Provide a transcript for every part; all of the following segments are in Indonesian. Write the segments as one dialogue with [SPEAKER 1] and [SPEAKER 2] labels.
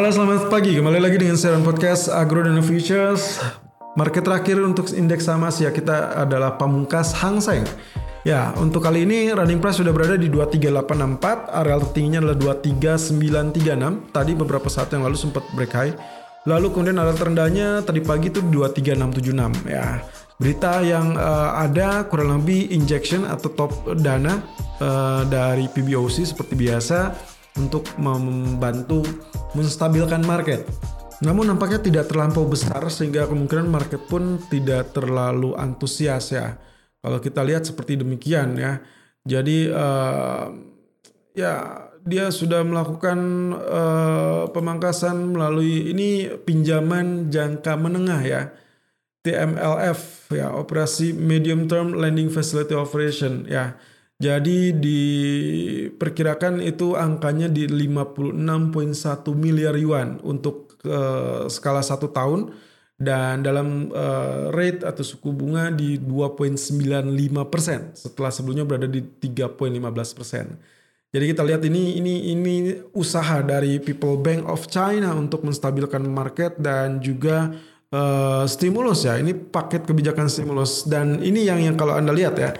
[SPEAKER 1] Halo selamat pagi, kembali lagi dengan siaran podcast Agro Dana Futures Market terakhir untuk indeks saham Asia kita adalah pamungkas Hang Seng Ya, untuk kali ini running price sudah berada di 23864, areal tertingginya adalah 23936. Tadi beberapa saat yang lalu sempat break high. Lalu kemudian areal terendahnya tadi pagi itu 23676 ya. Berita yang uh, ada kurang lebih injection atau top dana uh, dari PBOC seperti biasa untuk membantu menstabilkan market. Namun nampaknya tidak terlampau besar sehingga kemungkinan market pun tidak terlalu antusias ya. Kalau kita lihat seperti demikian ya. Jadi uh, ya dia sudah melakukan uh, pemangkasan melalui ini pinjaman jangka menengah ya. TMLF ya, operasi medium term lending facility operation ya. Jadi diperkirakan itu angkanya di 56.1 miliar yuan untuk uh, skala satu tahun dan dalam uh, rate atau suku bunga di 2.95 persen setelah sebelumnya berada di 3.15 persen. Jadi kita lihat ini ini ini usaha dari People Bank of China untuk menstabilkan market dan juga uh, stimulus ya. Ini paket kebijakan stimulus dan ini yang yang kalau anda lihat ya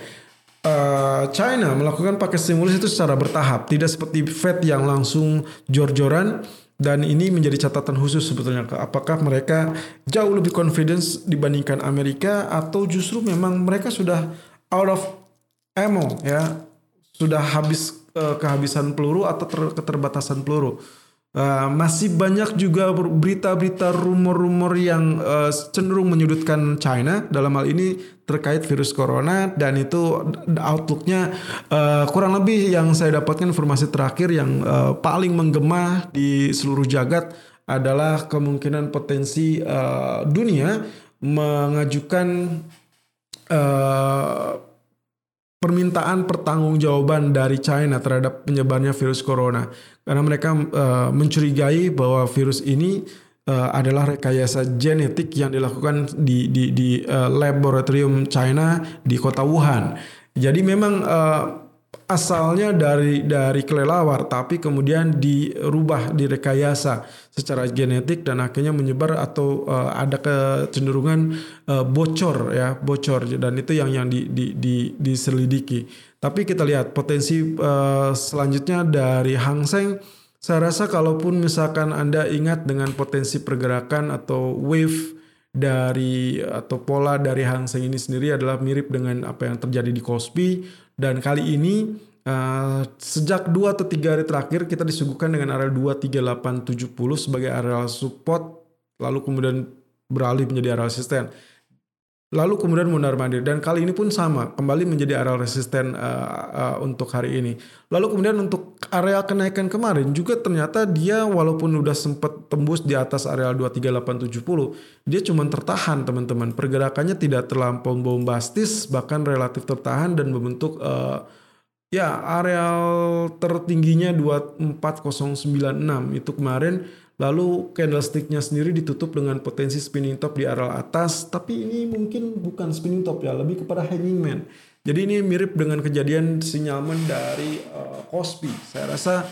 [SPEAKER 1] uh, China melakukan paket stimulus itu secara bertahap, tidak seperti Fed yang langsung jor-joran dan ini menjadi catatan khusus sebetulnya. Apakah mereka jauh lebih confidence dibandingkan Amerika atau justru memang mereka sudah out of ammo ya? Sudah habis uh, kehabisan peluru atau ter keterbatasan peluru. Uh, masih banyak juga berita-berita rumor-rumor yang uh, cenderung menyudutkan China. Dalam hal ini terkait virus corona dan itu outlooknya uh, kurang lebih yang saya dapatkan informasi terakhir yang uh, paling menggema di seluruh jagat adalah kemungkinan potensi uh, dunia mengajukan uh, permintaan pertanggungjawaban dari China terhadap penyebarnya virus corona. Karena mereka uh, mencurigai bahwa virus ini uh, adalah rekayasa genetik yang dilakukan di di di uh, laboratorium China di kota Wuhan. Jadi memang uh, asalnya dari dari kelelawar tapi kemudian dirubah direkayasa secara genetik dan akhirnya menyebar atau uh, ada kecenderungan uh, bocor ya bocor dan itu yang yang di, di, di, diselidiki tapi kita lihat potensi uh, selanjutnya dari Hang Seng saya rasa kalaupun misalkan Anda ingat dengan potensi pergerakan atau wave dari atau pola dari Hang Seng ini sendiri adalah mirip dengan apa yang terjadi di Kospi dan kali ini uh, sejak 2 atau 3 hari terakhir kita disuguhkan dengan area 23870 sebagai area support lalu kemudian beralih menjadi area resisten. Lalu kemudian mundar mandir dan kali ini pun sama kembali menjadi area resisten uh, uh, untuk hari ini. Lalu kemudian untuk area kenaikan kemarin juga ternyata dia walaupun udah sempat tembus di atas area 23870 dia cuma tertahan teman-teman. Pergerakannya tidak terlampau bombastis bahkan relatif tertahan dan membentuk uh, ya areal tertingginya 24096 itu kemarin Lalu candlesticknya sendiri ditutup dengan potensi spinning top di area atas, tapi ini mungkin bukan spinning top ya, lebih kepada hanging man. Jadi ini mirip dengan kejadian sinyalmen dari uh, Kospi. Saya rasa,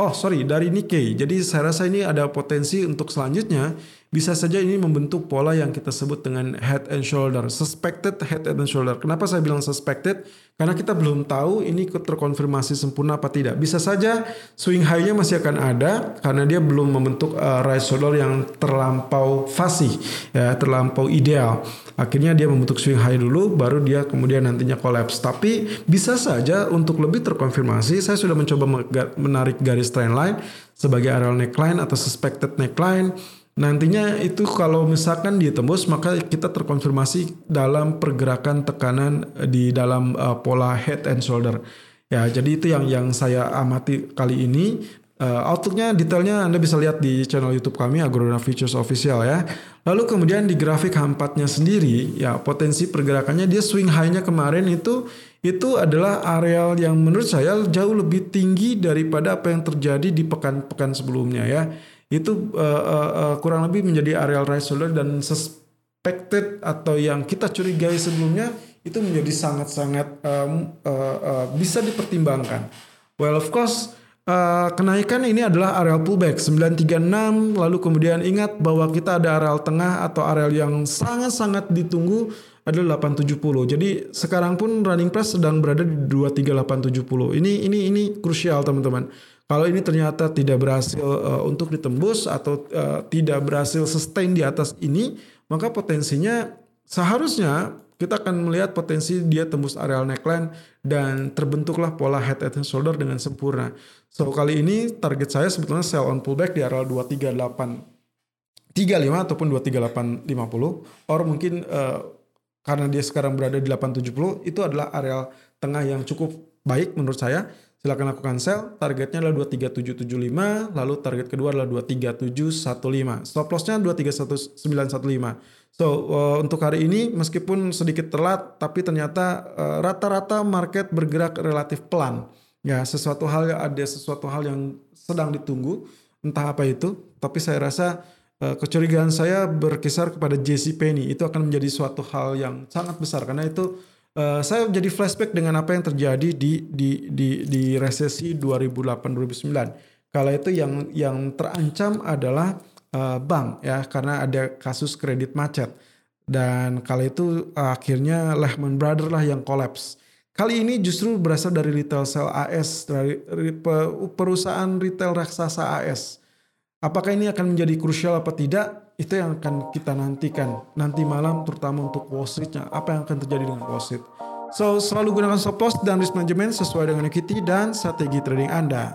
[SPEAKER 1] oh sorry dari Nikkei. Jadi saya rasa ini ada potensi untuk selanjutnya bisa saja ini membentuk pola yang kita sebut dengan head and shoulder, suspected head and shoulder. Kenapa saya bilang suspected? Karena kita belum tahu ini terkonfirmasi sempurna apa tidak. Bisa saja swing high-nya masih akan ada karena dia belum membentuk uh, right shoulder yang terlampau fasih, ya, terlampau ideal. Akhirnya dia membentuk swing high dulu, baru dia kemudian nantinya collapse. Tapi bisa saja untuk lebih terkonfirmasi, saya sudah mencoba menarik garis trend line sebagai areal neckline atau suspected neckline Nantinya itu kalau misalkan dia tembus maka kita terkonfirmasi dalam pergerakan tekanan di dalam uh, pola head and shoulder. Ya, jadi itu yang yang saya amati kali ini. Uh, outlooknya detailnya Anda bisa lihat di channel YouTube kami Agrodana Futures Official ya. Lalu kemudian di grafik H4-nya sendiri ya potensi pergerakannya dia swing high-nya kemarin itu itu adalah areal yang menurut saya jauh lebih tinggi daripada apa yang terjadi di pekan-pekan sebelumnya ya itu uh, uh, uh, kurang lebih menjadi areal right shoulder dan suspected atau yang kita curigai sebelumnya itu menjadi sangat-sangat um, uh, uh, bisa dipertimbangkan. Well of course uh, kenaikan ini adalah areal pullback 936 lalu kemudian ingat bahwa kita ada areal tengah atau areal yang sangat-sangat ditunggu adalah 870. Jadi sekarang pun running price sedang berada di 23870. Ini ini ini krusial teman-teman. Kalau ini ternyata tidak berhasil uh, untuk ditembus atau uh, tidak berhasil sustain di atas ini, maka potensinya seharusnya kita akan melihat potensi dia tembus areal neckline dan terbentuklah pola head and shoulder dengan sempurna. So kali ini target saya sebetulnya sell on pullback di areal 238 35 ataupun 23850 or mungkin uh, karena dia sekarang berada di 870 itu adalah areal tengah yang cukup baik menurut saya silakan lakukan sell. Targetnya adalah 23775, lalu target kedua adalah 23715. Stop lossnya 231915. So uh, untuk hari ini meskipun sedikit telat, tapi ternyata uh, rata-rata market bergerak relatif pelan. Ya sesuatu hal ada sesuatu hal yang sedang ditunggu, entah apa itu. Tapi saya rasa uh, kecurigaan saya berkisar kepada JC Penny itu akan menjadi suatu hal yang sangat besar karena itu Uh, saya jadi flashback dengan apa yang terjadi di di di di resesi 2008-2009. Kala itu yang yang terancam adalah uh, bank ya karena ada kasus kredit macet dan kala itu uh, akhirnya Lehman Brothers lah yang kolaps. Kali ini justru berasal dari retail sell AS dari perusahaan retail raksasa AS. Apakah ini akan menjadi krusial apa tidak? Itu yang akan kita nantikan nanti malam terutama untuk Wall Street-nya apa yang akan terjadi dengan Wall Street. So selalu gunakan stop loss dan risk management sesuai dengan equity dan strategi trading Anda.